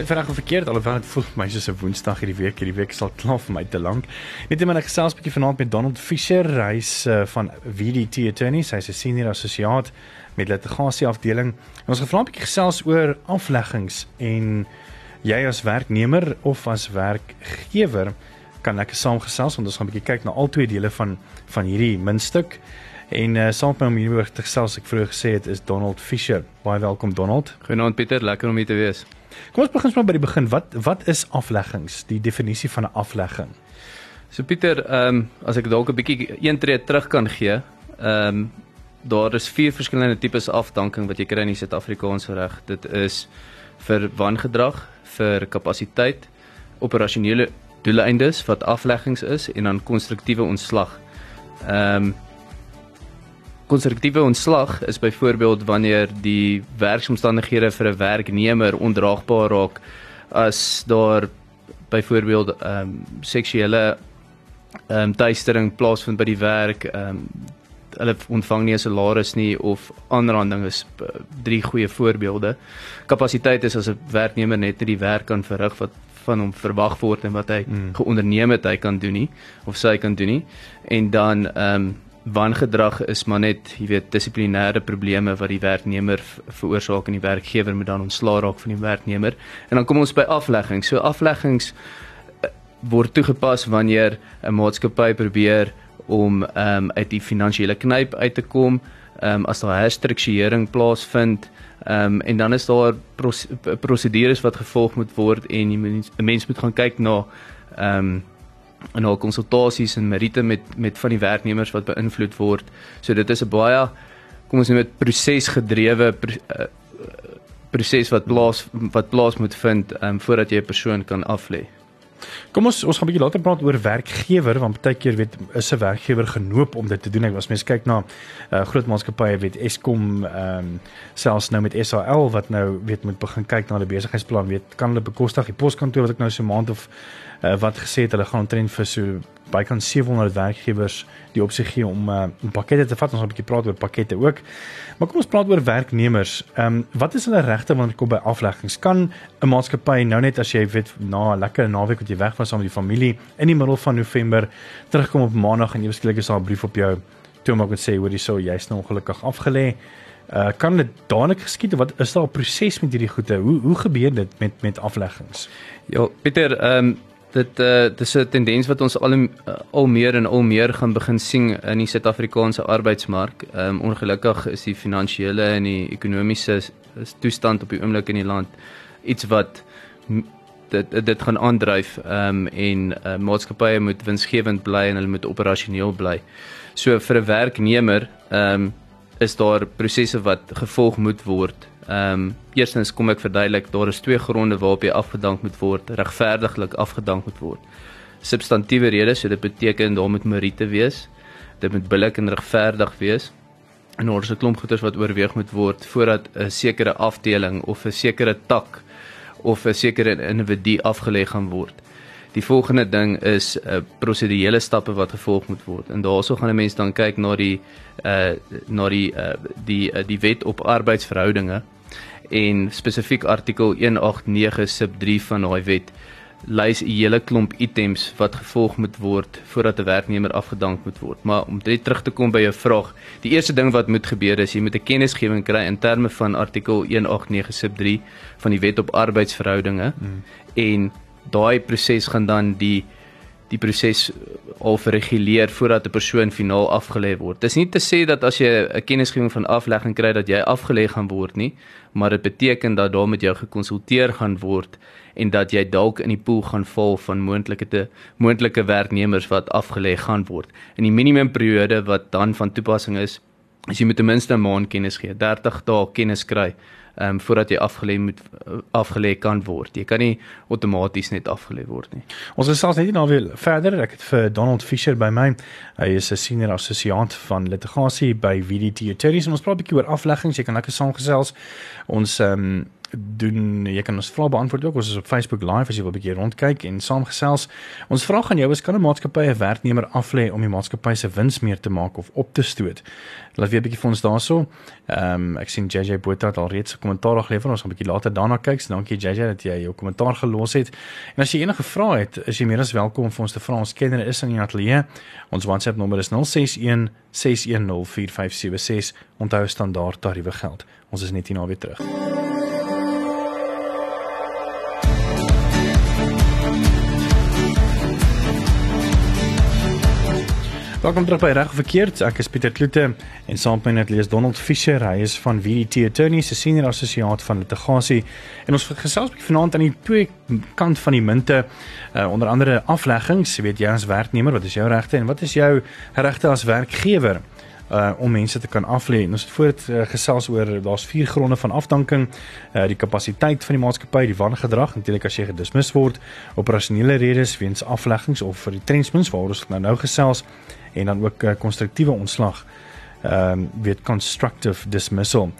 Dit verreg verkeerd alhoewel dit voel my soos 'n Woensdag hierdie week. Hierdie week sal klaar vir my te lank. Net iemand ek gesels 'n bietjie vanaand met Donald Fisher, hy's uh, van VDT Attorneys, hy's 'n senior assosiaat met litigasie afdeling. Ons gaan vanaand 'n bietjie gesels oor afleggings en jy as werknemer of as werkgewer kan lekker saamgesels want ons gaan 'n bietjie kyk na al twee dele van van hierdie muntstuk. En uh, saam met my om hieroor te gesels, ek vroeër gesê het is Donald Fisher. Baie welkom Donald. Goeienaand Pieter, lekker om hier te wees. Kom ons begin maar by die begin. Wat wat is afleggings? Die definisie van 'n aflegging. So Pieter, ehm um, as ek dalk 'n bietjie een tree terug kan gee, ehm um, daar is vier verskillende tipes afdanking wat jy kry in die Suid-Afrikaanse reg. Dit is vir wangedrag, vir kapasiteit, operasionele doeleindes wat afleggings is en dan konstruktiewe ontslag. Ehm um, konstruktiewe ontslag is byvoorbeeld wanneer die werksomstandighede vir 'n werknemer ondraagbaar raak as daar byvoorbeeld ehm um, seksuele ehm um, teistering plaasvind by die werk ehm um, hulle ontvang nie 'n salaris nie of aanranding is uh, drie goeie voorbeelde. Kapasiteit is as 'n werknemer net nie die werk kan verrig wat van hom verwag word en wat hy mm. geonderneem het hy kan doen nie of sy kan doen nie. En dan ehm um, wangedrag is maar net, jy weet, dissiplinêre probleme wat die werknemer veroorsaak en die werkgewer moet dan ontslaa raak van die werknemer. En dan kom ons by afleggings. So afleggings uh, word toegepas wanneer 'n maatskappy probeer om ehm um, uit die finansiële knyp uit te kom, ehm um, as daar herstrukturering plaasvind, ehm um, en dan is daar prosedures wat gevolg moet word en 'n mens moet gaan kyk na ehm um, en al konsultasies en meriete met met van die werknemers wat beïnvloed word. So dit is 'n baie kom ons noem dit prosesgedrewe eh, proses wat plaas wat plaas moet vind um, voordat jy 'n persoon kan aflê. Kom ons ons gaan 'n bietjie later praat oor werkgewer want baie keer weet is 'n werkgewer genoop om dit te doen. Ek was mens kyk na uh, groot maatskappye weet Eskom ehm um, selfs nou met SAL wat nou weet moet begin kyk na 'n besigheidsplan weet kan hulle bekostig die poskantoor wat ek nou so maand of uh, wat gesê het hulle gaan omtrent vir so bykans 700 werkgewers die opsie gee om uh, om pakkette te vat. Ons gaan 'n bietjie praat oor pakkette ook. Maar kom ons praat oor werknemers. Ehm um, wat is hulle regte wanneer dit kom by afleggings? Kan 'n maatskappy nou net as jy weet na 'n lekker naweek wat jy weg was saam met die familie in die middel van November terugkom op Maandag en ewesklik is daar 'n brief op jou toe maak en sê hoor hierso jy's nou ongelukkig afgelê. Uh kan dit dadelik geskied of wat is daar 'n proses met hierdie goede? Hoe hoe gebeur dit met met afleggings? Ja, Pieter, ehm um, dit uh dis 'n tendens wat ons al uh, al meer en al meer gaan begin sien in die Suid-Afrikaanse arbeidsmark. Ehm um, ongelukkig is die finansiële en die ekonomiese toestand op die oomblik in die land iets wat dit dit gaan aandryf ehm um, en uh, maatskappye moet winsgewend bly en hulle moet operasioneel bly. So vir 'n werknemer ehm um, is daar prosesse wat gevolg moet word Ehm um, eerstens kom ek verduidelik daar is twee gronde waarop jy afgedank moet word, regverdiglik afgedank moet word. Substantiewe redes, so dit beteken daar moet meriete wees. Dit moet billik en regverdig wees. En daar is 'n klomp goeders wat oorweeg moet word voordat 'n sekere afdeling of 'n sekere tak of 'n sekere individu afgelê gaan word. Die volgende ding is 'n uh, prosedurele stappe wat gevolg moet word. En daaroor gaan 'n mens dan kyk na die uh na die uh die uh, die wet op arbeidsverhoudinge en spesifiek artikel 189 sub 3 van daai wet lys 'n hele klomp items wat gevolg moet word voordat 'n werknemer afgedank moet word. Maar om dit terug te kom by jou vraag, die eerste ding wat moet gebeur is jy moet 'n kennisgewing kry in terme van artikel 189 sub 3 van die wet op arbeidsverhoudinge hmm. en daai proses gaan dan die die proses al verreguleer voordat 'n persoon finaal afgelê word. Dis nie te sê dat as jy 'n kennisgewing van aflegging kry dat jy afgelê gaan word nie, maar dit beteken dat daar met jou gekonsulteer gaan word en dat jy dalk in die pool gaan val van moontlike te moontlike werknemers wat afgelê gaan word. In die minimumperiode wat dan van toepassing is, is jy moet ten minste 'n maand kennis gee, 30 dae kennis kry ehm um, voordat jy afgelê moet afgelê kan word. Jy kan nie outomaties net afgelê word nie. Ons is selfs net nou weer verder. Ek het vir Donald Fisher by my. Hy is 'n senior assosiaat van litigasie by VDT Attorneys en ons praat 'n bietjie oor afleggings. Jy kan lekker saamgesels. Ons ehm um, doen jy kan ons vrae beantwoord ook. Ons is op Facebook live as jy wil 'n bietjie rondkyk en saamgesels. Ons vraag aan jou is kan 'n maatskappy 'n werknemer aflê om die maatskappy se wins meer te maak of op te stoot? Laat weer 'n bietjie vir ons daarso. Ehm um, ek sien JJ Botha het al reeds 'n kommentaar gelewer. Ons gaan 'n bietjie later daarna kyk. So dankie JJ dat jy jou kommentaar gelos het. En as jy enige vrae het, is jy meer as welkom om vir ons te vra. Ons kenner is in die ateljee. Ons WhatsApp nommer is 061 6104576. Onthou standaard tariewe geld. Ons is net hier na weer terug. Welkom terug by Reg of Verkeerd. Ek is Pieter Kloete en saam met my net lees Donald Fischer. Hy is van VDT Attorneys, 'n senior assosiaat van litigasie. En ons gesels vanaand aan die twee kant van die munte, uh, onder andere afleggings. Weet jy as werknemer, wat is jou regte en wat is jou regte as werkgewer? uh om mense te kan aflê. Ons het voor dit uh, gesels oor daar's vier gronde van afdanking, uh die kapasiteit van die maatskappy, die wangedrag, natuurlik as jy gedismis word, operasionele redes weens afleggings of vir retrenchments waar ons nou nou gesels en dan ook uh, konstruktiewe ontslag. Ehm um, weet constructive dismissal.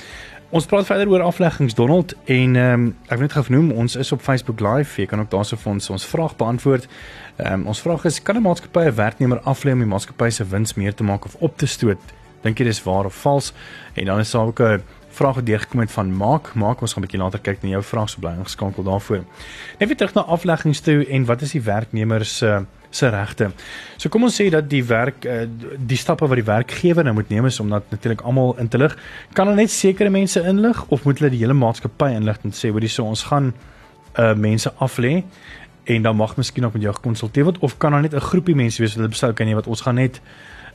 Ons praat verder oor afleggings Donald en ehm um, ek wil net gou genoem ons is op Facebook live. Jy kan ook daarso vir ons ons vraag beantwoord. Ehm um, ons vraag is kan 'n maatskappy 'n werknemer aflê om die maatskappy se wins meer te maak of op te stoot? Dink jy dis waar of vals? En dan is daar ook 'n vraag wat deurgekom het van Maak. Maak ons gaan 'n bietjie later kyk na jou vraag so bly ingeskakel daarvoor. Net weer terug na afleggings toe en wat is die werknemer se uh, se regte. So kom ons sê dat die werk uh, die stappe wat die werkgewer nou moet neem is om dat natuurlik almal in te lig. Kan hulle net sekere mense inlig of moet hulle die hele maatskappy inlig en sê hoor hierso ons gaan uh mense af lê en dan mag miskien ook met jou gekonsulteer word of kan daar net 'n groepie mense wees wat hulle besluit kan jy wat ons gaan net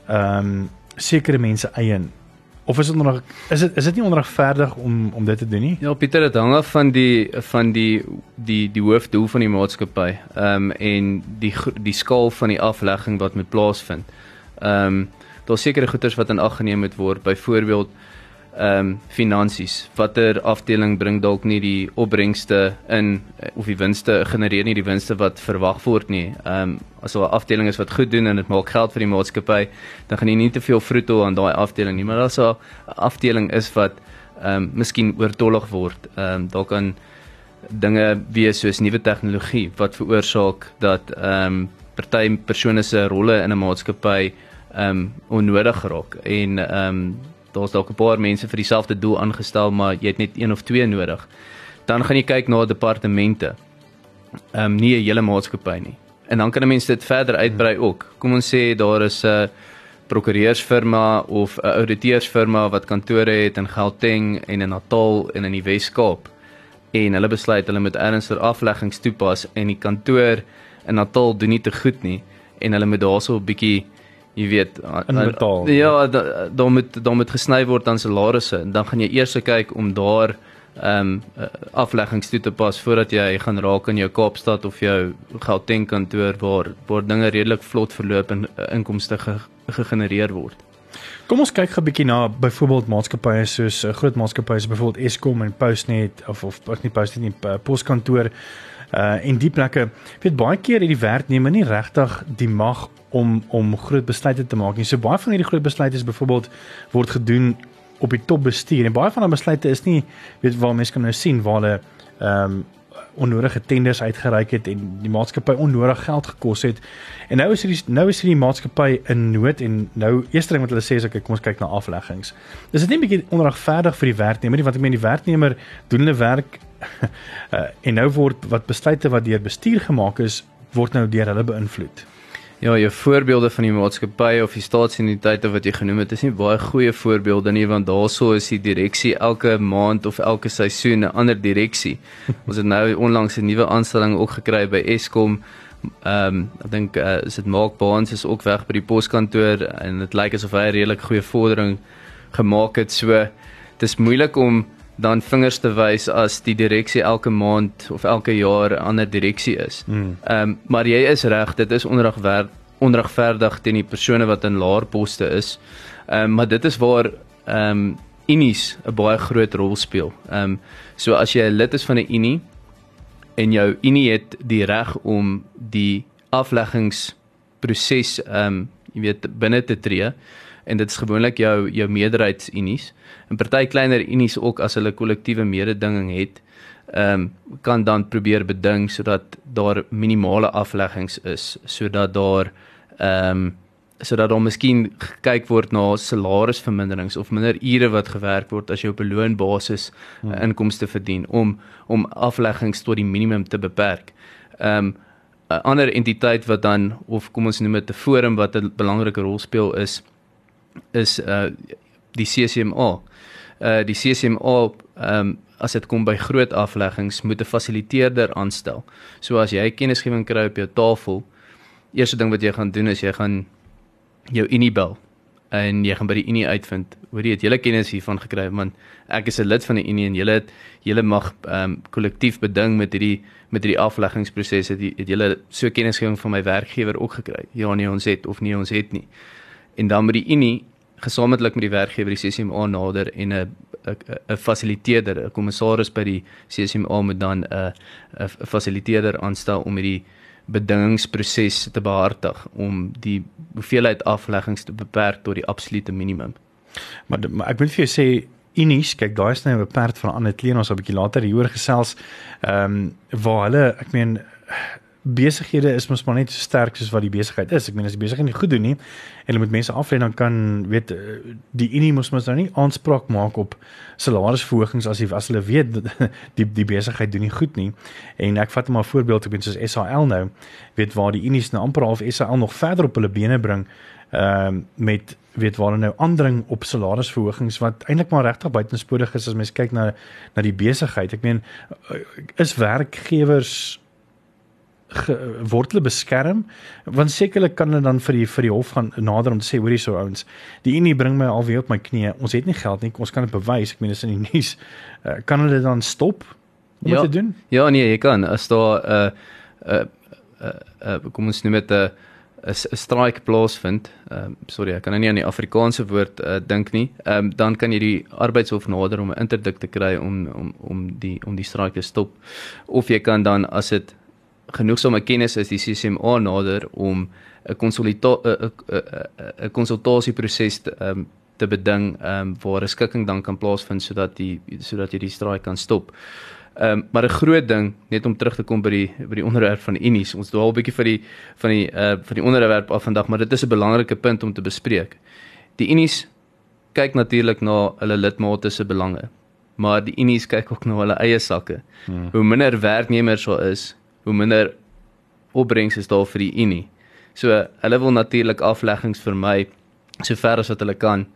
ehm um, sekere mense eien of is dit nog is dit is dit nie onregverdig om om dit te doen nie? Ja, Pieter, dit hang af van die van die die die hoofdoel van die maatskappy. Ehm um, en die die skaal van die aflegging wat moet plaasvind. Ehm um, daar's sekere goederes wat in ag geneem moet word. Byvoorbeeld ehm um, finansies. Watter afdeling bring dalk nie die opbrengste in eh, of die winste genereer nie die winste wat verwag word nie. Ehm um, as 'n afdeling is wat goed doen en dit maak geld vir die maatskappy, dan gaan jy nie te veel vroetel aan daai afdeling nie, maar as 'n afdeling is wat ehm um, miskien oortollig word, ehm um, dalk kan dinge wees soos nuwe tegnologie wat veroorsaak dat ehm um, party persone se rolle in 'n maatskappy ehm um, onnodig raak en ehm um, daar's dalk 'n paar mense vir dieselfde doel aangestel, maar jy het net een of twee nodig. Dan gaan jy kyk na departemente. Ehm um, nie 'n hele maatskappy nie. En dan kan 'n mens dit verder uitbrei ook. Kom ons sê daar is 'n prokureursfirma of 'n ouditeursfirma wat kantore het in Gauteng en in Natal en in die Wes-Kaap. En hulle besluit hulle moet ernstige afleggings toepas en die kantoor in Natal doen nie te goed nie en hulle moet daarso 'n bietjie jy weet in betaal. Ja, dan moet dan moet gesny word aan salarisse en dan gaan jy eers kyk om daar ehm um, afleggings toe te pas voordat jy gaan raak in jou Kaapstad of jou Gauteng kantoor waar waar dinge redelik vlot verloop en uh, inkomste ge, gegenereer word. Kom ons kyk 'n bietjie na byvoorbeeld maatskappye soos uh, groot maatskappye soos byvoorbeeld Eskom en Postnet of of wat nie Postnet nie uh, poskantoor uh en die plekke weet baie keer het die werknemer nie regtig die mag om om groot besluite te maak nie. So baie van hierdie groot besluite is byvoorbeeld word gedoen op die topbestuur en baie van daardie besluite is nie weet waar mense kan nou sien waar hulle ehm um, onnodige tenders uitgereik het en die maatskappy onnodig geld gekos het. En nou is hierdie nou is hierdie maatskappy in nood en nou eerste ding wat hulle sê is ek kom ons kyk na afleggings. Dis dit nie 'n bietjie onregverdig vir die werknemer nie want ek meen die werknemer doen hulle werk uh, en nou word wat besluite wat deur bestuur gemaak is word nou deur hulle beïnvloed. Ja, jou voorbeelde van die maatskappye of die staatsentiteite wat jy genoem het, is nie baie goeie voorbeelde nie want daaroor is die direksie elke maand of elke seisoen 'n ander direksie. Ons het nou onlangs 'n nuwe aanstelling ook gekry by Eskom. Ehm um, ek dink uh, is dit Mark Baans is ook weg by die poskantoor en dit lyk asof hy 'n redelik goeie vordering gemaak het. So dis moeilik om dan vingers te wys as die direksie elke maand of elke jaar 'n ander direksie is. Hmm. Ehm mm. um, maar jy is reg, dit is onregverdig onregverdig teen die persone wat in laer poste is. Ehm um, maar dit is waar ehm um, unies 'n baie groot rol speel. Ehm um, so as jy 'n lid is van 'n unie en jou unie het die reg om die afleggingsproses ehm um, jy weet binne te tree en dit is gewoonlik jou jou meerderheidsunies. En party kleiner unies ook as hulle kollektiewe mededinging het, ehm um, kan dan probeer beding sodat daar minimale afleggings is sodat daar ehm um, sodat daar miskien gekyk word na salarisverminderings of minder ure wat gewerk word as jy op 'n loonbasis hmm. inkomste verdien om om afleggings tot die minimum te beperk. Ehm um, 'n ander entiteit wat dan of kom ons noem dit 'n forum wat 'n belangrike rol speel is is uh die CCMA. Uh die CCMA ehm um, as dit kom by groot afleggings moet 'n fasiliteerder aanstel. So as jy kennisgewing kry op jou tafel, eerste ding wat jy gaan doen is jy gaan jou Unie bel en jy gaan by die Unie uitvind. Hoe jy het julle kennis hiervan gekry? Want ek is 'n lid van die Unie en julle het julle mag ehm um, kollektief beding met hierdie met hierdie afleggingsproses het, het julle so kennisgewing van my werkgewer ook gekry. Ja nee ons het of nee ons het nie. En dan met die Unie gesamentlik met die werkgewer die CCMA nader en 'n 'n fasiliteerder 'n kommissaris by die CCMA moet dan 'n 'n fasiliteerder aanstel om hierdie bedingingsproses te behartig om die hoeveelheid afleggings te beperk tot die absolute minimum. Maar, maar ek wil vir jou sê Inies, kyk daai is nou 'n perd van ander kleen ons 'n bietjie later hieroor gesels. Ehm um, waar hulle, ek meen besighede is mos maar net so sterk soos wat die besigheid is. Ek meen as die besigheid nie goed doen nie en hulle moet mense aflê dan kan weet die Unie mos mos nou nie aanspraak maak op salarisverhogings as as hulle weet die die besigheid doen nie goed nie. En ek vat maar 'n voorbeeld ek weet soos SAL nou, weet waar die Unies nou amper half SAL nog verder op hulle bene bring ehm uh, met weet waar hulle nou aandring op salarisverhogings wat eintlik maar regtig buitensporig is as mens kyk na na die besigheid. Ek meen is werkgewers word hulle beskerm? Want sekerlik kan hulle dan vir die vir die hof gaan nader om te sê hoorie so ouens die unie bring my alweer op my knieë. Ons het nie geld nie. Ons kan dit bewys. Ek meen dit is in die nuus. Uh, kan hulle dan stop om ja, te doen? Ja nee jy kan. As daar 'n uh, 'n uh, uh, uh, kom ons noem dit 'n uh, 'n strike plaasvind, ehm um, sorry, ek kan nou nie aan die Afrikaanse woord uh, dink nie. Ehm um, dan kan jy die arbeidshof nader om 'n interdik te kry om om om die om die strike te stop. Of jy kan dan as dit genoegsame kennis is die CCMA nader om 'n konsultasie 'n konsultasieproses te um, te beding um, waar 'n skikking dan kan plaasvind sodat die sodat jy die straai kan stop. Ehm um, maar 'n groot ding net om terug te kom by die by die onderwerp van Unies. Ons dwaal 'n bietjie vir die van die uh van die onderwerp af vandag, maar dit is 'n belangrike punt om te bespreek. Die Unies kyk natuurlik na hulle lidmate se belange, maar die Unies kyk ook na hulle eie sakke. Hmm. Hoe minder werknemers daar is, hoe minder opbrengs is daar vir die Unie. So hulle wil natuurlik afleggings vermy sover as wat hulle kan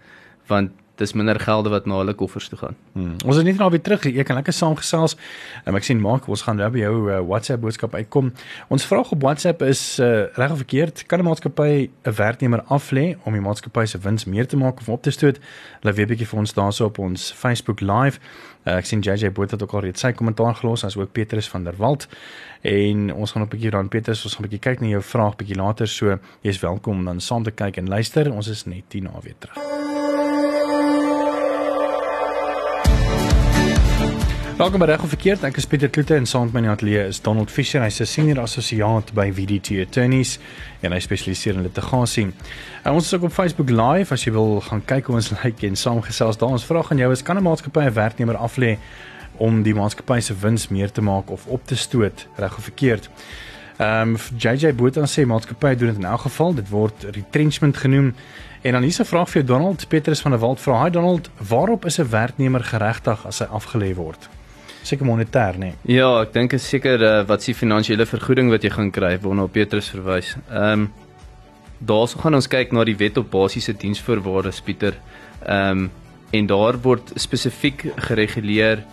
want dis minder gelde wat na hulle koffers toe gaan. Hmm. Ons is net nou weer terug. Ek kan lekker saamgesels. Um, ek sien maak ons gaan nou by jou uh, WhatsApp boodskap uitkom. Ons vraag op WhatsApp is uh, reg of verkeerd? Kan 'n maatskappy 'n werknemer aflê om die maatskappy se wins meer te maak of op te stoot? Hulle weet bietjie vir ons daarso op ons Facebook live. Uh, ek sien JJ Boot het ook al reeds sy kommentaar gelos as ook Petrus van der Walt. En ons gaan op 'n bietjie dan Petrus, ons gaan 'n bietjie kyk na jou vraag bietjie later. So jy's welkom om dan saam te kyk en luister. Ons is net hierna weer terug. Welkom by Reg of Verkeerd. Ek is Pieter Kloete en saam met my in die ateljee is Donald Fisher. Hy's 'n senior assosiaat by VDT Attorneys en hy spesialiseer in litigasie. En ons is ook op Facebook Live as jy wil gaan kyk hoe ons lyk like en saamgesels daar. Ons vraag aan jou is kan 'n maatskappy 'n werknemer aflê om die maatskappy se wins meer te maak of op te stoot, reg of verkeerd? Ehm um, JJ Botha sê maatskappy doen dit in elk geval. Dit word retrenchment genoem. En dan hier's 'n vraag vir Donald Petrus van der Walt. Vra hy Donald, waarop is 'n werknemer geregtig as hy afgelê word? Seker monetêr nê. Nee. Ja, ek dink is seker uh, wat s'ie finansiële vergoeding wat jy gaan kry waarna Petrus verwys. Ehm um, daarso gaan ons kyk na die wet op basiese diensvoorwaardes Pieter. Ehm um, en daar word spesifiek gereguleer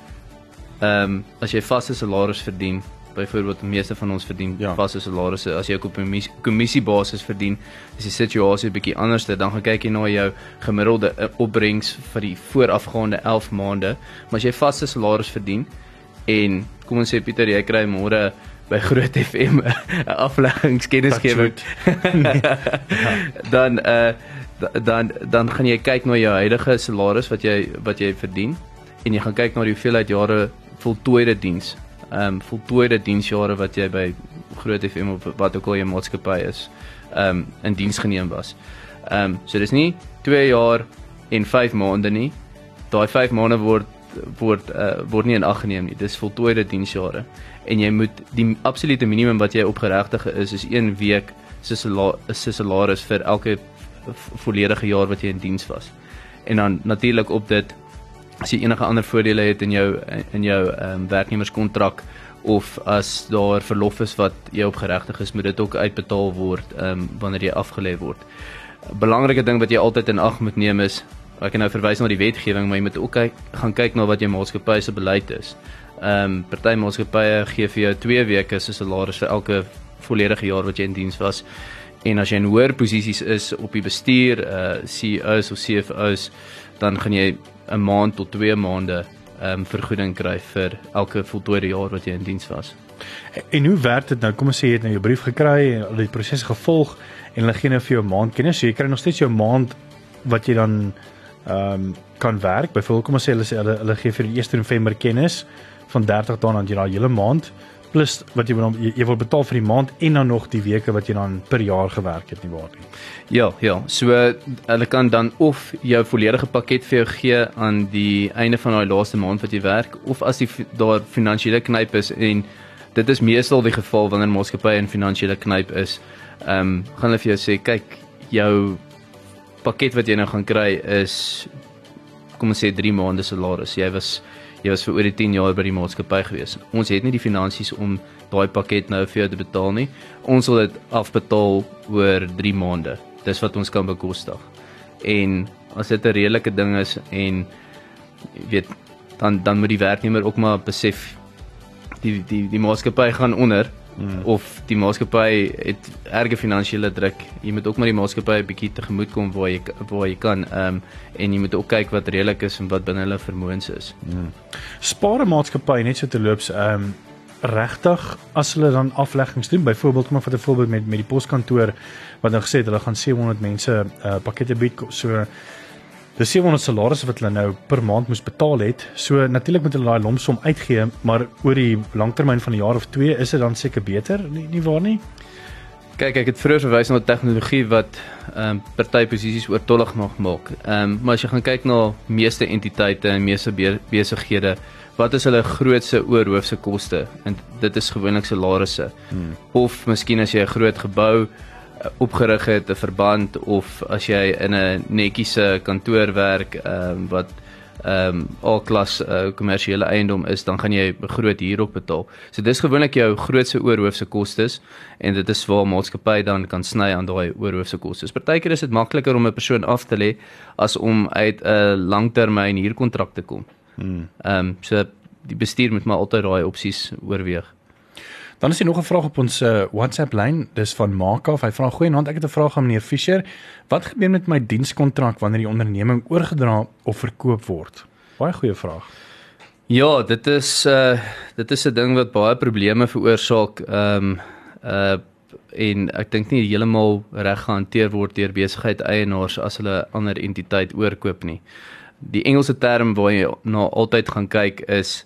ehm um, as jy vaste salaris verdien byvoorbeeld die meeste van ons verdien ja. vaste salarisse as jy op 'n kommissie basis verdien is die situasie 'n bietjie anders dan gaan kyk jy na jou gemiddelde eh, opbrengs vir die voorafgaande 11 maande maar as jy vaste salaris verdien en kom ons sê Pieter jy kry môre by Groot FM 'n afleggingskennisgewing nee. ja. dan uh dan dan gaan jy kyk na jou huidige salaris wat jy wat jy verdien en jy gaan kyk na die hoeveelheid jare voltooide diens ehm um, voltooide diensjare wat jy by Groot FM of wat ook al jou maatskappy is, ehm um, in diens geneem was. Ehm um, so dis nie 2 jaar en 5 maande nie. Daai 5 maande word word uh, word nie in ag geneem nie. Dis voltooide diensjare en jy moet die absolute minimum wat jy opgeregtig is is 1 week se salaris vir elke volledige jaar wat jy in diens was. En dan natuurlik op dit as jy enige ander voordele het in jou in jou ehm um, werknemerskontrak of as daar verlof is wat jy opgeregtig is, moet dit ook uitbetaal word ehm um, wanneer jy afgelê word. 'n Belangrike ding wat jy altyd in ag moet neem is ek kan nou verwys na die wetgewing, maar jy moet ook kyk gaan kyk na wat jou maatskappy se beleid is. Ehm um, party maatskappye gee vir jou 2 weke se salaris vir elke volledige jaar wat jy in diens was. En as jy in hoër posisies is op die bestuur, uh CEOs of CFOs, dan gaan jy 'n maand tot 2 maande um, vergoeding kry vir elke voltooide jaar wat jy in diens was. En hoe werk dit nou? Kom ons sê jy het nou jou brief gekry en al die proses gevolg en hulle gee nou vir jou 'n maand kennis. So jy kry nog steeds jou maand wat jy dan ehm um, kan werk. Byvoorbeeld kom ons sê hulle sê hulle, hulle gee vir die 1 November kennis van 30 dae dan jy daai hele maand plus wat jy dan jy, jy word betaal vir die maand en dan nog die weke wat jy dan per jaar gewerk het nie waar nie. Ja, ja. So hulle kan dan of jou volledige pakket vir jou gee aan die einde van daai laaste maand wat jy werk of as die daar finansiële knyp is en dit is meestal die geval wanneer maatskappye in finansiële knyp is. Ehm um, gaan hulle vir jou sê kyk jou pakket wat jy nou gaan kry is kom ons sê 3 maande salaris. Jy was jy was vir oor die 10 jaar by die maatskappy gewees. Ons het nie die finansies om daai pakket nou vir jou te betaal nie. Ons sal dit afbetaal oor 3 maande. Dis wat ons kan bekostig. En as dit 'n redelike ding is en weet dan dan moet die werknemer ook maar besef die die die maatskappy gaan onder hmm. of die maatskappy het erge finansiële druk. Jy moet ook maar die maatskappy 'n bietjie tegemoet kom waar jy waar jy kan ehm um, en jy moet ook kyk wat redelik is en wat binne hulle vermoëns is. Hmm. Spare maatskappy net so te loops ehm um, regtig as hulle dan afleggings doen byvoorbeeld kom van 'n voorbeeld met met die poskantoor wat nou gesê het hulle gaan 700 mense uh, pakkette bied so Dis 700 salarisse wat hulle nou per maand moes betaal het. So natuurlik moet hulle daai lomsom uitgee, maar oor die langtermyn van 'n jaar of 2 is dit dan seker beter, nie, nie waar nie? Kyk, ek het vroeër verwys na tegnologie wat ehm um, party posisies oortollig mag maak. Ehm um, maar as jy gaan kyk na meeste entiteite en meeste be besighede, wat is hulle grootste oorhoofse koste? En dit is gewoonlik salarisse. Hmm. Of miskien as jy 'n groot gebou opgerig het 'n verband of as jy in 'n netjiese kantoor werk ehm um, wat ehm um, al klas uh, kommersiële eiendom is, dan gaan jy groot huur op betaal. So dis gewoonlik jou grootste oorhoofse kostes en dit is waar maatskappy dan kan sny aan daai oorhoofse kostes. Partykeer is dit makliker om 'n persoon af te lê as om uit 'n langtermyn huurkontrak te kom. Hmm. Ehm um, so die bestuur moet maar altyd daai opsies oorweeg. Dan is hier nog 'n vraag op ons uh, WhatsApp lyn, dis van Maka. Hy vra goeienaand, ek het 'n vraag aan meneer Fischer. Wat gebeur met my dienskontrak wanneer die onderneming oorgedra of verkoop word? Baie goeie vraag. Ja, dit is uh dit is 'n ding wat baie probleme veroorsaak. Ehm um, uh en ek dink nie heeltemal reg gehanteer word deur besigheid eienaars as hulle ander entiteit oorkoop nie. Die Engelse term waar jy na altyd gaan kyk is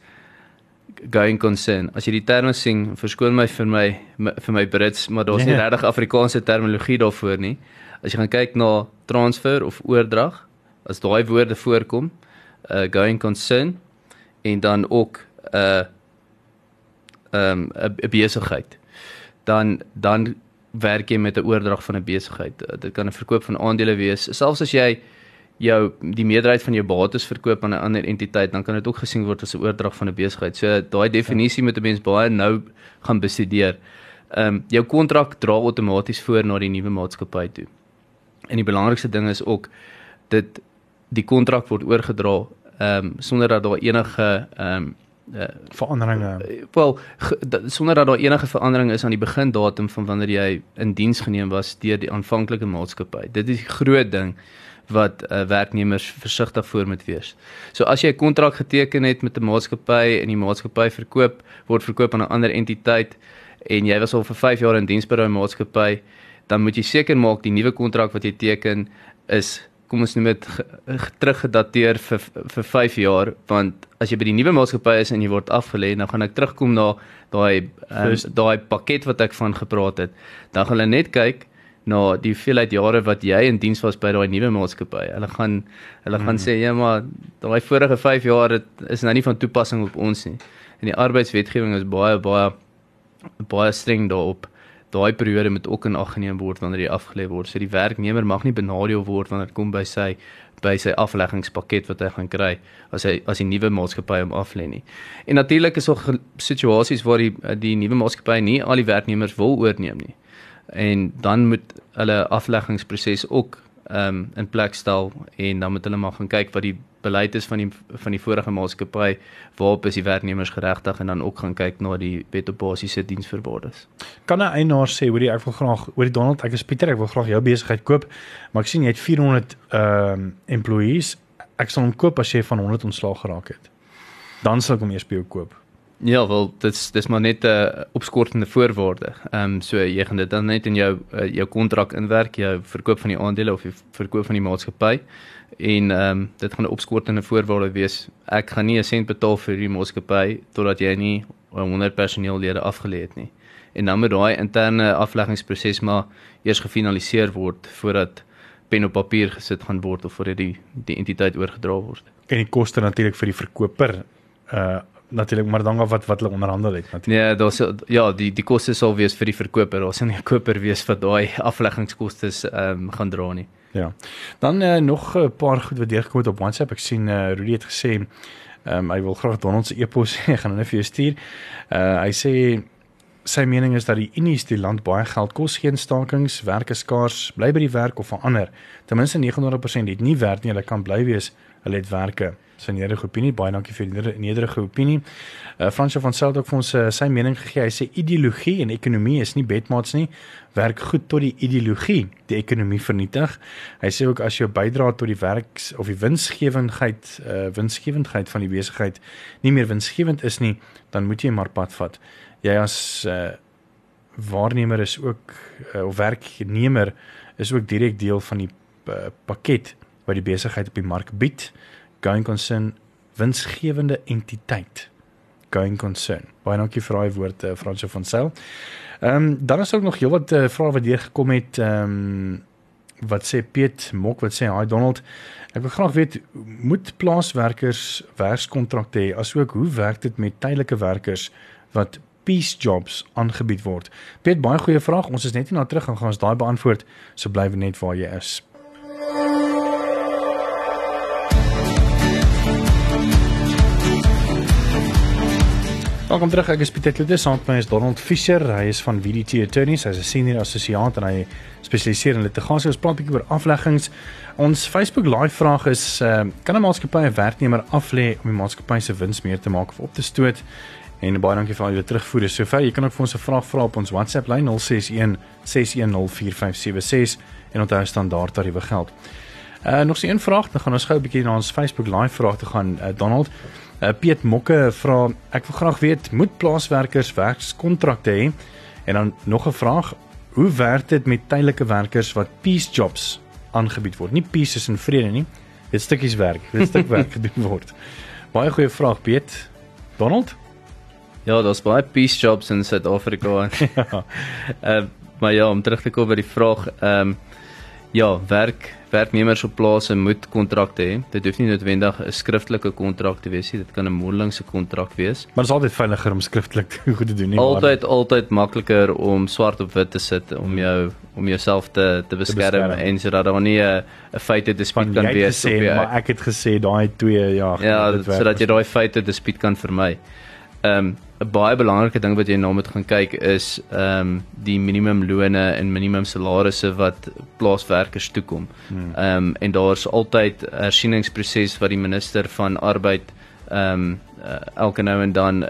going concern. As jy die terme sien, verskoon my vir my vir my Brits, maar daar's nie yeah. regtig Afrikaanse terminologie daarvoor nie. As jy gaan kyk na transfer of oordrag, as daai woorde voorkom, uh going concern en dan ook 'n uh, ehm um, 'n besigheid. Dan dan werk jy met 'n oordrag van 'n besigheid. Uh, dit kan 'n verkoop van aandele wees, selfs as jy jou die meerderheid van jou bates verkoop aan 'n ander entiteit, dan kan dit ook gesien word as 'n oordrag van 'n besigheid. So daai definisie moet 'n mens baie nou gaan bestudeer. Ehm um, jou kontrak dra outomaties voor na die nuwe maatskappy toe. En die belangrikste ding is ook dit die kontrak word oorgedra ehm um, sonder dat daar enige ehm um, uh, veranderinge wel sonder dat daar enige verandering is aan die begindatum van wanneer jy in diens geneem was deur die aanvanklike maatskappy. Dit is die groot ding wat uh, werknemers versigtig voor moet wees. So as jy 'n kontrak geteken het met 'n maatskappy en die maatskappy verkoop word verkoop aan 'n ander entiteit en jy was al vir 5 jaar in diens by daai maatskappy, dan moet jy seker maak die nuwe kontrak wat jy teken is kom ons noem dit teruggedateer vir vir 5 jaar want as jy by die nuwe maatskappy is en jy word afgelê, dan gaan ek terugkom na daai um, daai pakket wat ek van gepraat het. Dan gaan hulle net kyk na die hoeveelheid jare wat jy in diens was by daai nuwe maatskappy. Hulle gaan hulle gaan mm. sê ja maar daai vorige 5 jaar het, is nou nie van toepassing op ons nie. En die arbeidswetgewing is baie baie baie streng daarop. Daai periode moet ook in ag geneem word wanneer jy afgelê word. So die werknemer mag nie benadeel word wanneer dit kom by sy by sy afleggingspakket wat hy gaan kry as hy as die nuwe maatskappy hom aflê nie. En natuurlik is daar situasies waar die die nuwe maatskappy nie al die werknemers wil oorneem nie. En dan moet hulle afleggingsproses ook ehm um, in plek stel en dan moet hulle maar gaan kyk wat die beleid is van die van die vorige maatskappy waarop is die werknemers geregtig en dan ook gaan kyk na die wet op basiese diensverbaardes. Kan 'n eienaar sê hoor ek wil graag hoor Donald ek is Pieter ek wil graag jou besigheid koop maar ek sien jy het 400 ehm um, employees ek sal hom koop as jy van 100 ontslaag geraak het. Dan sal ek hom eers by jou koop. Ja, wel, dit's dis maar net 'n uh, opskortende voorwaarde. Ehm um, so jy gaan dit dan net in jou uh, jou kontrak inwerk, jou verkoop van die aandele of die verkoop van die maatskappy en ehm um, dit gaan 'n opskortende voorwaarde wees. Ek gaan nie 'n sent betaal vir die maatskappy totdat jy nie 100 personeellede afgelê het nie. En dan moet daai interne afleggingsproses maar eers gefinaliseer word voordat pen op papier gesit gaan word of voordat die die entiteit oorgedra word. En die koste natuurlik vir die verkoper uh natuurlik maar dan wat wat hulle onderhandel het natuurlik. Nee, daar's ja, die die koste sal wees vir die verkoper. Daar sal nie 'n koper wees wat daai afleggingskoste ehm um, gaan dra nie. Ja. Dan uh, nog 'n paar goed wat deurgekom het op WhatsApp. Ek sien uh, Rudy het gesê ehm um, hy wil graag Donald se e-pos hê. gaan hulle vir jou stuur. Uh hy sê sy mening is dat die Unies die land baie geld kos, geen stakings, werk is skaars, bly by die werk of verander. Ten minste 99% het nie werk nie, hulle kan bly wees, hulle het werke sy nederige opinie. Baie dankie vir die nederige opinie. Uh Fransjo van het ook vir ons uh, sy mening gegee. Hy sê ideologie en ekonomie is nie bedmaats nie. Werk goed tot die ideologie die ekonomie vernietig. Hy sê ook as jou bydra tot die werks of die winsgewendheid uh winsgewendheid van die besigheid nie meer winsgewend is nie, dan moet jy maar pad vat. Jy as uh waarnemer is ook uh, of werknemer is ook direk deel van die uh, pakket wat die besigheid op die mark bied going concern winsgewende entiteit. Going concern. Baie dankie vir daai woord uh, Fransjo van Sail. Ehm um, dan is ook nog heelwat uh, vrae wat deur gekom het ehm um, wat sê Piet Mok wat sê hi Donald. Ek wil graag weet moet plaaswerkers werkskontrakte hê? Asook hoe werk dit met tydelike werkers wat peace jobs aangebied word? Piet baie goeie vraag. Ons is net nie na terug gaan gaan ons daai beantwoord. So bly net waar jy is Welkom terug. Ek is Pieter Kloete, saam met my is Donald Fischer. Hy is van VDT Attorneys. Hy's 'n senior assosiaat en hy spesialiseer in litigasie. Ons praat 'n bietjie oor afleggings. Ons Facebook live vraag is: uh, kan 'n maatskappy 'n werknemer aflê om die maatskappy se wins meer te maak of op te stoot? En baie dankie vir al julle terugvoere. Sover jy kan ook vir ons 'n vraag vra op ons WhatsApp lyn 061 6104576 en onthou standaard tariewe geld. Uh nog 'n vraag, dan gaan ons gou 'n bietjie na ons Facebook live vraag te gaan. Uh, Donald Uh, Piet Mokke vra ek wil graag weet moet plaaswerkers werkskontrakte hê? En dan nog 'n vraag, hoe werk dit met tydelike werkers wat peace jobs aangebied word? Nie peace is in vrede nie. Dit stukkies werk, dit stuk werk gedoen word. Baie goeie vraag Piet. Donald? Ja, daar's baie peace jobs in Suid-Afrika. ja. Uh, maar ja, om terug te kom by die vraag, ehm um, Ja, werk werknemers op plase moet kontrakte hê. Dit hoef nie noodwendig 'n skriftelike kontrak te wees nie. Dit kan 'n mondelingse kontrak wees. Maar dit is altyd veiliger om skriftelik goed te doen nie. Altyd maar... altyd makliker om swart op wit te sit om jou om jouself te te beskerm, te beskerm. en sodat daar nie 'n feite dispuut kan wees op jou. Maar ek het gesê daai twee ja, ja sodat jy daai feite dispuut kan vermy. Ehm um, 'n baie belangrike ding wat jy nou moet gaan kyk is ehm um, die minimumlone en minimum salarisse wat plaaswerkers toekom. Hmm. Ehm um, en daar's altyd 'n hersieningsproses wat die minister van arbeid ehm um, uh, elke nou en dan uh,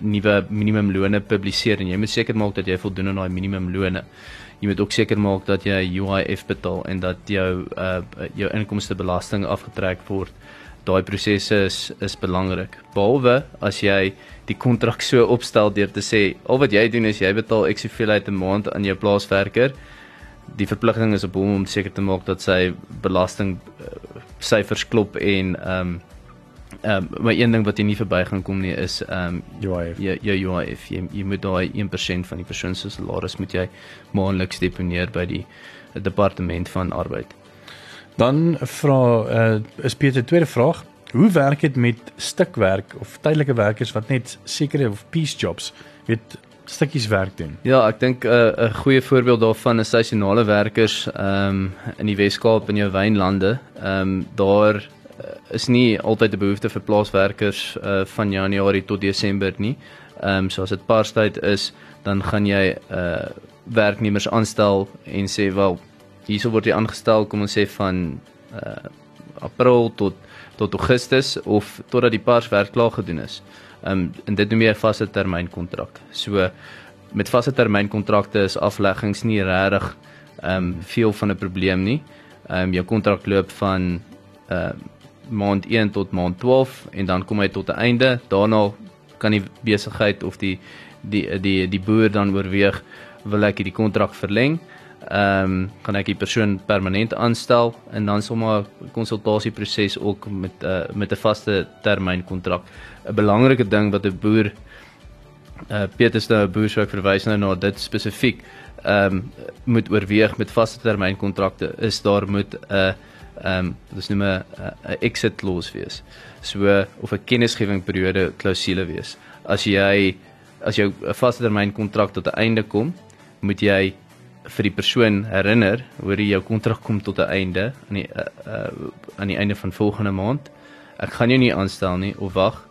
nuwe minimumlone publiseer en jy moet seker maak dat jy voldoen aan daai minimumlone. Jy moet ook seker maak dat jy UIF betaal en dat jou uh, jou inkomste belasting afgetrek word daai prosesse is is belangrik. Behalwe as jy die kontrak so opstel deur te sê al wat jy doen is jy betaal ek soveel uit 'n maand aan jou plaaswerker. Die verpligting is op hom om seker te maak dat sy belasting uh, syfers klop en ehm um, Ehm um, maar een ding wat jy nie verby gaan kom nie is ehm um, UIF. Jy jy UIF jy, jy moet daai 1% van die persoon se salaris moet jy maandeliks deponeer by die departement van arbeid. Dan vra uh, is Pieter tweede vraag, hoe werk dit met stukwerk of tydelike werkers wat net sekere of piece jobs weet stukkies werk doen? Ja, ek dink 'n uh, 'n goeie voorbeeld daarvan is seisonale werkers ehm um, in die Wes-Kaap in jou wynlande. Ehm um, daar is nie altyd 'n behoefte vir plaaswerkers uh van Januarie tot Desember nie. Ehm um, so as dit paarstyd is, dan gaan jy uh werknemers aanstel en sê wel hierso word jy aangestel kom ons sê van uh April tot tot Augustus of totdat die paarswerk klaar gedoen is. Um, en dit noem jy 'n vaste termyn kontrak. So met vaste termyn kontrakte is afleggings nie regtig um, veel van 'n probleem nie. Um, jou kontrak loop van uh, maand 1 tot maand 12 en dan kom hy tot 'n einde. Daarna kan die besigheid of die die die die boer dan oorweeg wil ek hierdie kontrak verleng. Ehm um, kan ek die persoon permanent aanstel en dan sommer 'n konsultasieproses ook met uh, met 'n vaste termyn kontrak. 'n Belangrike ding wat 'n boer uh Peter se nou boer sou verwys nou na dit spesifiek ehm um, moet oorweeg met vaste termyn kontrakte is daar moet 'n uh, ehm um, dis noem 'n exit clause wees. So of 'n kennisgewingperiode klousule wees. As jy as jou vaste termyn kontrak tot 'n einde kom, moet jy vir die persoon herinner hoor jy jou kontrak kom tot 'n einde aan die uh, uh, aan die einde van volgende maand. Ek gaan jou nie aanstel nie of wag.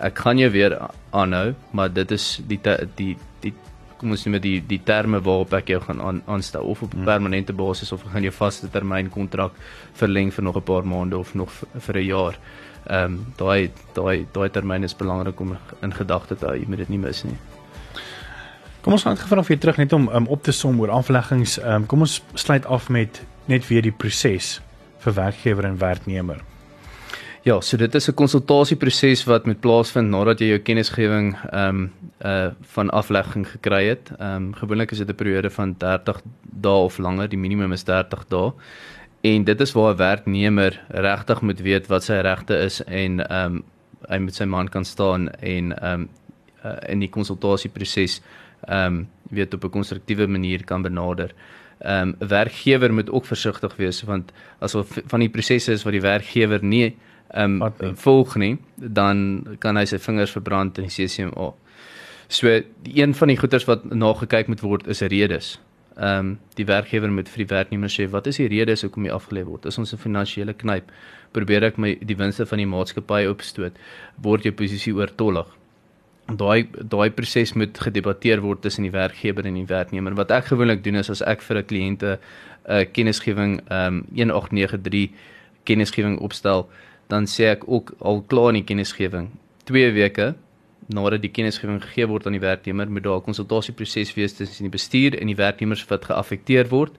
Ek gaan jou weer aanhou, maar dit is die die die kom ons sê met die die terme waarop ek jou gaan aan, aanstel of op 'n hmm. permanente basis of gaan jou vaste termyn kontrak verleng vir nog 'n paar maande of nog vir 'n jaar. Ehm um, daai daai daai termyn is belangrik om in gedagte te hou. Jy moet dit nie mis nie. Kom ons gaan gevra of jy terug net om um, op te som oor afleggings. Um, kom ons sluit af met net weer die proses vir werkgewer en werknemer. Ja, so dit is 'n konsultasieproses wat moet plaasvind nadat jy jou kennisgewing ehm um, uh van aflegging gekry het. Ehm um, gewoonlik is dit 'n periode van 30 dae of langer, die minimum is 30 dae. En dit is waar 'n werknemer regtig moet weet wat sy regte is en ehm um, hy met sy man kan staan en ehm um, uh, in die konsultasieproses ehm um, weet op 'n konstruktiewe manier kan benader. Ehm um, 'n werkgewer moet ook versigtig wees want as van die prosesse is wat die werkgewer nie ehm um, volg nie, dan kan hy sy vingers verbrand in die CCMA. So een van die goeters wat nagekyk moet word is redes. Ehm um, die werkgewer moet vir die werknemer sê wat is die redes hoekom jy afgelê word? Is ons 'n finansiële knyp? Probeer ek my die winste van die maatskappy opstoot? Word jou posisie oortollig? Daai daai proses moet gedebatteer word tussen die werkgewer en die werknemer. Wat ek gewoonlik doen is as ek vir 'n kliënte 'n uh, kennisgewing ehm um, 1893 kennisgewing opstel, dan sê ek ook al klaar in die kennisgewing 2 weke nadat die kennisgewing gegee word aan die werknemer moet daar 'n konsultasieproses wees tussen die bestuur en die werknemers wat geaffekteer word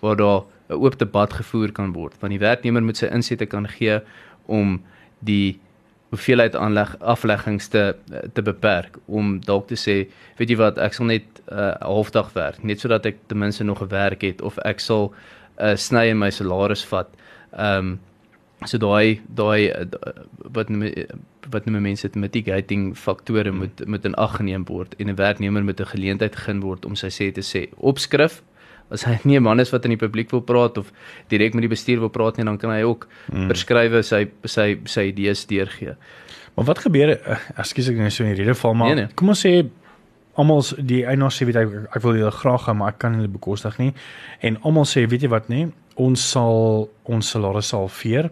waar daar 'n oop debat gevoer kan word want die werknemer moet sy insette kan gee om die hoeveelheid aanleg afleggings te te beperk om dalk te sê weet jy wat ek sal net 'n uh, halfdag werk net sodat ek ten minste nog 'n werk het of ek sal 'n uh, sny in my salaris vat. Ehm um, so daai daai eh, wat wat noem mense dit mitigating faktore hmm. moet moet in ag geneem word en 'n werknemer moet 'n geleentheid gegee word om sy sê te sê opskrif as hy nie 'n man is wat in die publiek wil praat of direk met die bestuur wil praat nie dan kan hy ook hmm. beskrywe sy sy sy idees deurgee. Maar wat gebeur eh, ekskuus ek nou so in die rede val maar nee, nee. kom ons sê almal die eienaar sê weet ek ek wil julle graag hê maar ek kan hulle bekostig nie en almal sê weet jy wat nê ons sal ons salaris sal veer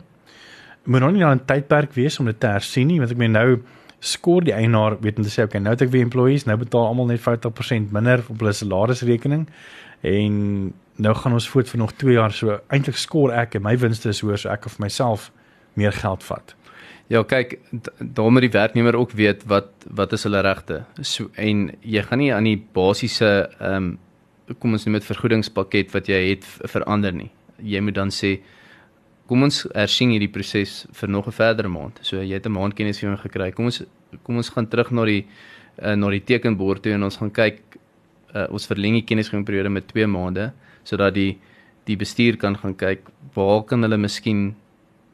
moet nou nie dan 'n tydperk wees om dit te hersien nie want ek meen nou skoor die eienaar weet om te sê okay nou het ek weer employees nou betaal almal net 50% minder op hulle salarisrekening en nou gaan ons voort vir nog 2 jaar so eintlik skoor ek en my winste is hoër so ek of myself meer geld vat. Ja, kyk, daar moet die werknemer ook weet wat wat is hulle regte. So en jy gaan nie aan die basiese ehm um, kom ons noem dit vergoedingspakket wat jy het verander nie. Jy moet dan sê kom ons hersien hierdie proses vir nog 'n verdere maand. So jy het 'n maand kennisgewing gekry. Kom ons kom ons gaan terug na die uh, na die tekenbord toe en ons gaan kyk uh, ons verleng die kennisgewingperiode met 2 maande sodat die die bestuur kan gaan kyk waar kan hulle miskien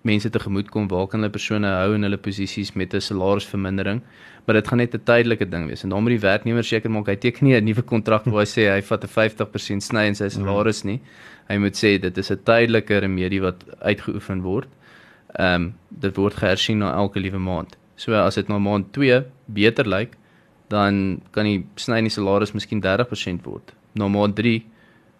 mense tegemoet kom waar kan hulle persone hou in hulle posisies met 'n salarisvermindering. Maar dit gaan net 'n tydelike ding wees. En dan moet die werknemer seker maak hy teken nie 'n nuwe kontrak waar hy sê hy vat 'n 50% sny in sy mhm. salaris nie. Hy moet sê dit is 'n tydelike remedie wat uitgeoefen word. Ehm um, dit word gehersien na elke liewe maand. So as dit na maand 2 beter lyk dan kan die sny in salaris miskien 30% word na maand 3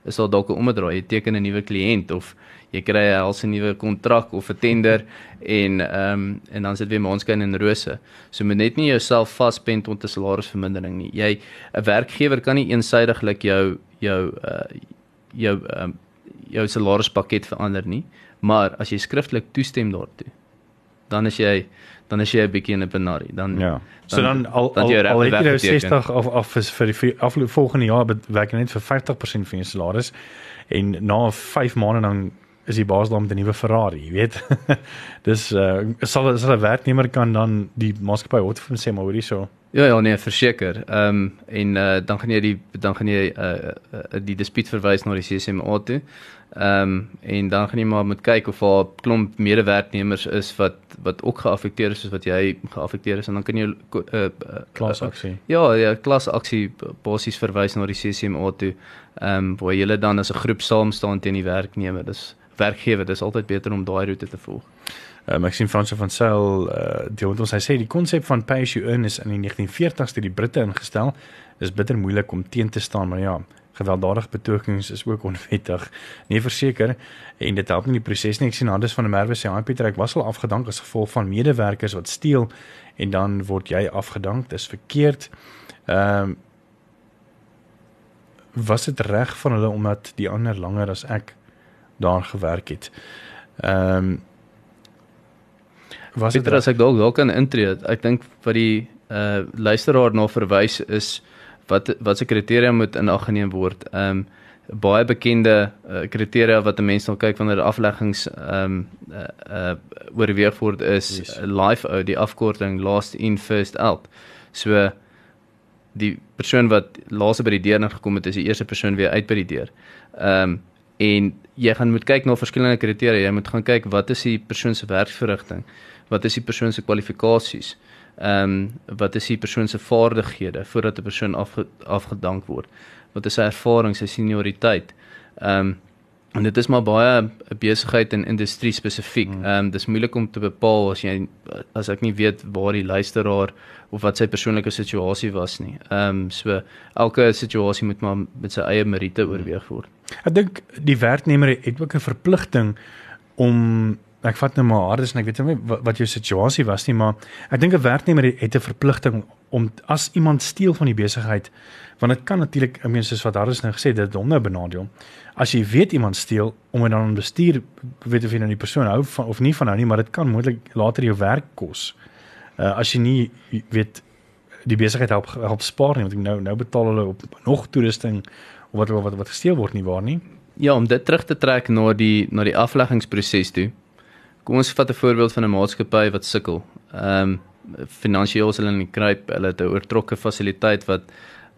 is daar dalk 'n omdraai jy teken 'n nuwe kliënt of jy kry 'n helse nuwe kontrak of 'n tender en ehm um, en dan sit weer maanskyn en rose. So moet net nie jouself vaspen tot 'n salarisvermindering nie. Jy 'n werkgewer kan nie eensydiglik jou jou uh jou ehm um, jou salarispakket verander nie, maar as jy skriftelik toestem daartoe, dan is jy dan is jy 'n bietjie in 'n benari. Dan Ja. So dan, dan al dan al, al het jy nou 60 of of vir die afloop volgende jaar werk jy net vir 50% van jou salaris en na 5 maande dan is die baas daar met 'n nuwe Ferrari, jy weet. Dis uh sal sal 'n werknemer kan dan die maatskappy Hotfin sê maar hoorie so. Ja ja nee, verseker. Ehm um, en uh dan gaan jy die dan gaan jy uh, uh die dispuut verwys na die CCMA toe. Ehm um, en dan gaan jy maar moet kyk of daar klomp medewerknemers is wat wat ook geaffekteer is soos wat jy geaffekteer is en dan kan jy 'n uh, uh, klasaksie. Uh, ja, ja, klasaksie basies verwys na die CCMA toe. Ehm um, waar jy dan as 'n groep saam staan teen die werknemer. Dis werkgewer, dis altyd beter om daai roete te volg. Um, ek sien Frans van Sail uh die ons hy sê die konsep van pay as you earn is in die 1940s deur die Britte ingestel. Dis bitter moeilik om teen te staan, maar ja, gewelddadige betogings is ook onwettig. Nee, verseker en dit help nie die proses nie. Ek sien Handes van der Merwe sê hy Pieter ek was al afgedank as gevolg van medewerkers wat steel en dan word jy afgedank. Dis verkeerd. Ehm um, was dit reg van hulle omdat die ander langer as ek daar gewerk het. Ehm um, was dit as ek dalk dalk kan intree. Ek dink wat die uh luisteraar na verwys is wat wat se kriteria moet in ag geneem word. Ehm um, baie bekende uh, kriteria wat 'n mens dan kyk wanneer afleggings ehm um, uh, uh oorweeg word is yes. life out die afkorting last in first out. So die persoon wat laaste by die deur ingekom het is die eerste persoon weer uit by die deur. Ehm um, en jy gaan moet kyk na verskillende kriteria. Jy moet gaan kyk wat is die persoon se werksverrigting? Wat is die persoon se kwalifikasies? Ehm um, wat is die persoon se vaardighede voordat 'n persoon afge, afgedank word? Wat is sy ervaring, sy senioriteit? Ehm um, en dit is maar baie 'n besigheid en industrie spesifiek. Hmm. Ehm um, dis moeilik om te bepaal as jy as ek nie weet waar die luisteraar of wat sy persoonlike situasie was nie. Ehm um, so elke situasie moet maar met sy eie meriete oorweeg word. Ek dink die werknemer het ook 'n verpligting om ek vat nou maar hardes en ek weet nie wat, wat jou situasie was nie, maar ek dink 'n werknemer het 'n verpligting om as iemand steel van die besigheid, want dit kan natuurlik, ek meen soos wat hardes nou gesê dit hom nou benadeel. As jy weet iemand steel om dan aan bestuur weet of jy nou die persoon hou van of nie van hou nie, maar dit kan moontlik later jou werk kos. Uh as jy nie weet die besigheid help help spaar nie, want nou nou betaal hulle op nog toerusting of wat wat wat gesteel word nie waar nie. Ja, om dit terug te trek na die na die afleggingsproses toe. Kom ons vat 'n voorbeeld van 'n maatskappy wat sukkel. Ehm um, finansiëel is hulle in die kruip, hulle het 'n oortrokke fasiliteit wat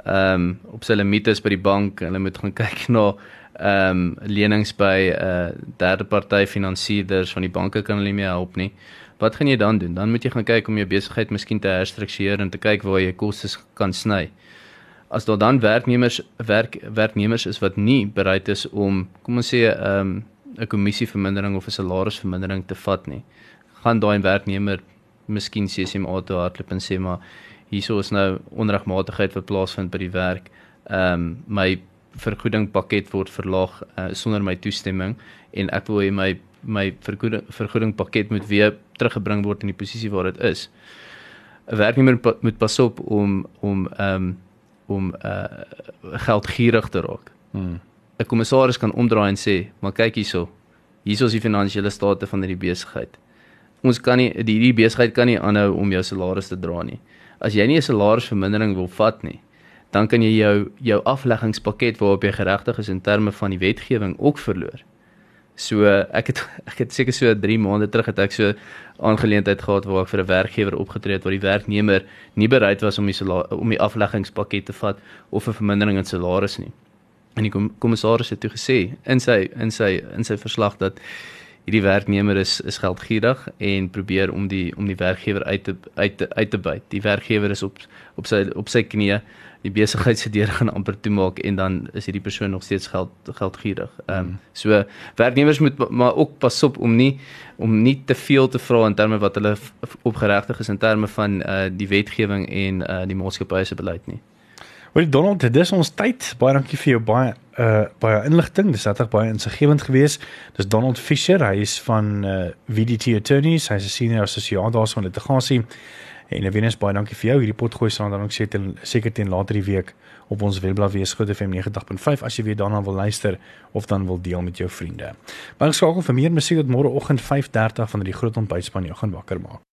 ehm um, op sy limiete is by die bank. Hulle moet gaan kyk na ehm um, lenings by 'n uh, derde party finansierders van die banke kan hulle nie meer help nie. Wat gaan jy dan doen? Dan moet jy gaan kyk om jou besigheid miskien te herstruktureer en te kyk waar jy kostes kan sny as daar dan werknemers werk werknemers is wat nie bereid is om kom ons sê 'n um, 'n kommissievermindering of 'n salarisvermindering te vat nie gaan daai werknemer miskien CCMA toe hardloop en sê maar hierso is nou onregmatigheid wat plaasvind by die werk ehm um, my vergoeding pakket word verlaag uh, sonder my toestemming en ek wil hê my my vergoeding vergoeding pakket moet weer teruggebring word in die posisie waar dit is 'n werknemer moet pas op om om ehm um, om uh geldgierig te raak. Hmm. 'n Kommissaris kan omdraai en sê, "Maar kyk hierso. Hierso is die finansiële state van hierdie besigheid. Ons kan nie die hierdie besigheid kan nie aanhou om jou salaris te dra nie. As jy nie 'n salarisvermindering wil vat nie, dan kan jy jou jou afleggingspakket waarop jy geregtig is in terme van die wetgewing ook verloor." So ek het ek het seker so 3 maande terug het ek so aangeleentheid gehad waar ek vir 'n werkgewer opgetree het waar die werknemer nie bereid was om die om die afleggingspakket te vat of 'n vermindering in salaris nie. En die kommissaris het toe gesê in sy in sy in sy verslag dat hierdie werknemer is is geldgierig en probeer om die om die werkgewer uit te uit te uit te byt. Die werkgewer is op op sy op sy knieë die besigheid se deur gaan amper toemaak en dan is hierdie persoon nog steeds geld geldgierig. Ehm um, so werknemers moet maar ook pas op om nie om nie te veel te vra in terme wat hulle opgeregtig is in terme van uh die wetgewing en uh die maatskappy se beleid nie. Wel Donald, dit is ons tyd. Baie dankie vir jou baie uh baie inligting. Dis regtig baie insiggewend geweest. Dis Donald Fisher, hy is van uh VDT Attorneys, hy's 'n senior assosiaat daarso in litigasie. En Venus baie dankie vir jou. Hierdie pot gooi staan dan ook seker teen later die week op ons webblad wees Groot FM 90.5 as jy weer daarna wil luister of dan wil deel met jou vriende. Maar skakel vir meer musiek môre oggend 5:30 van die Groot Ontbytspan jou gaan wakker maak.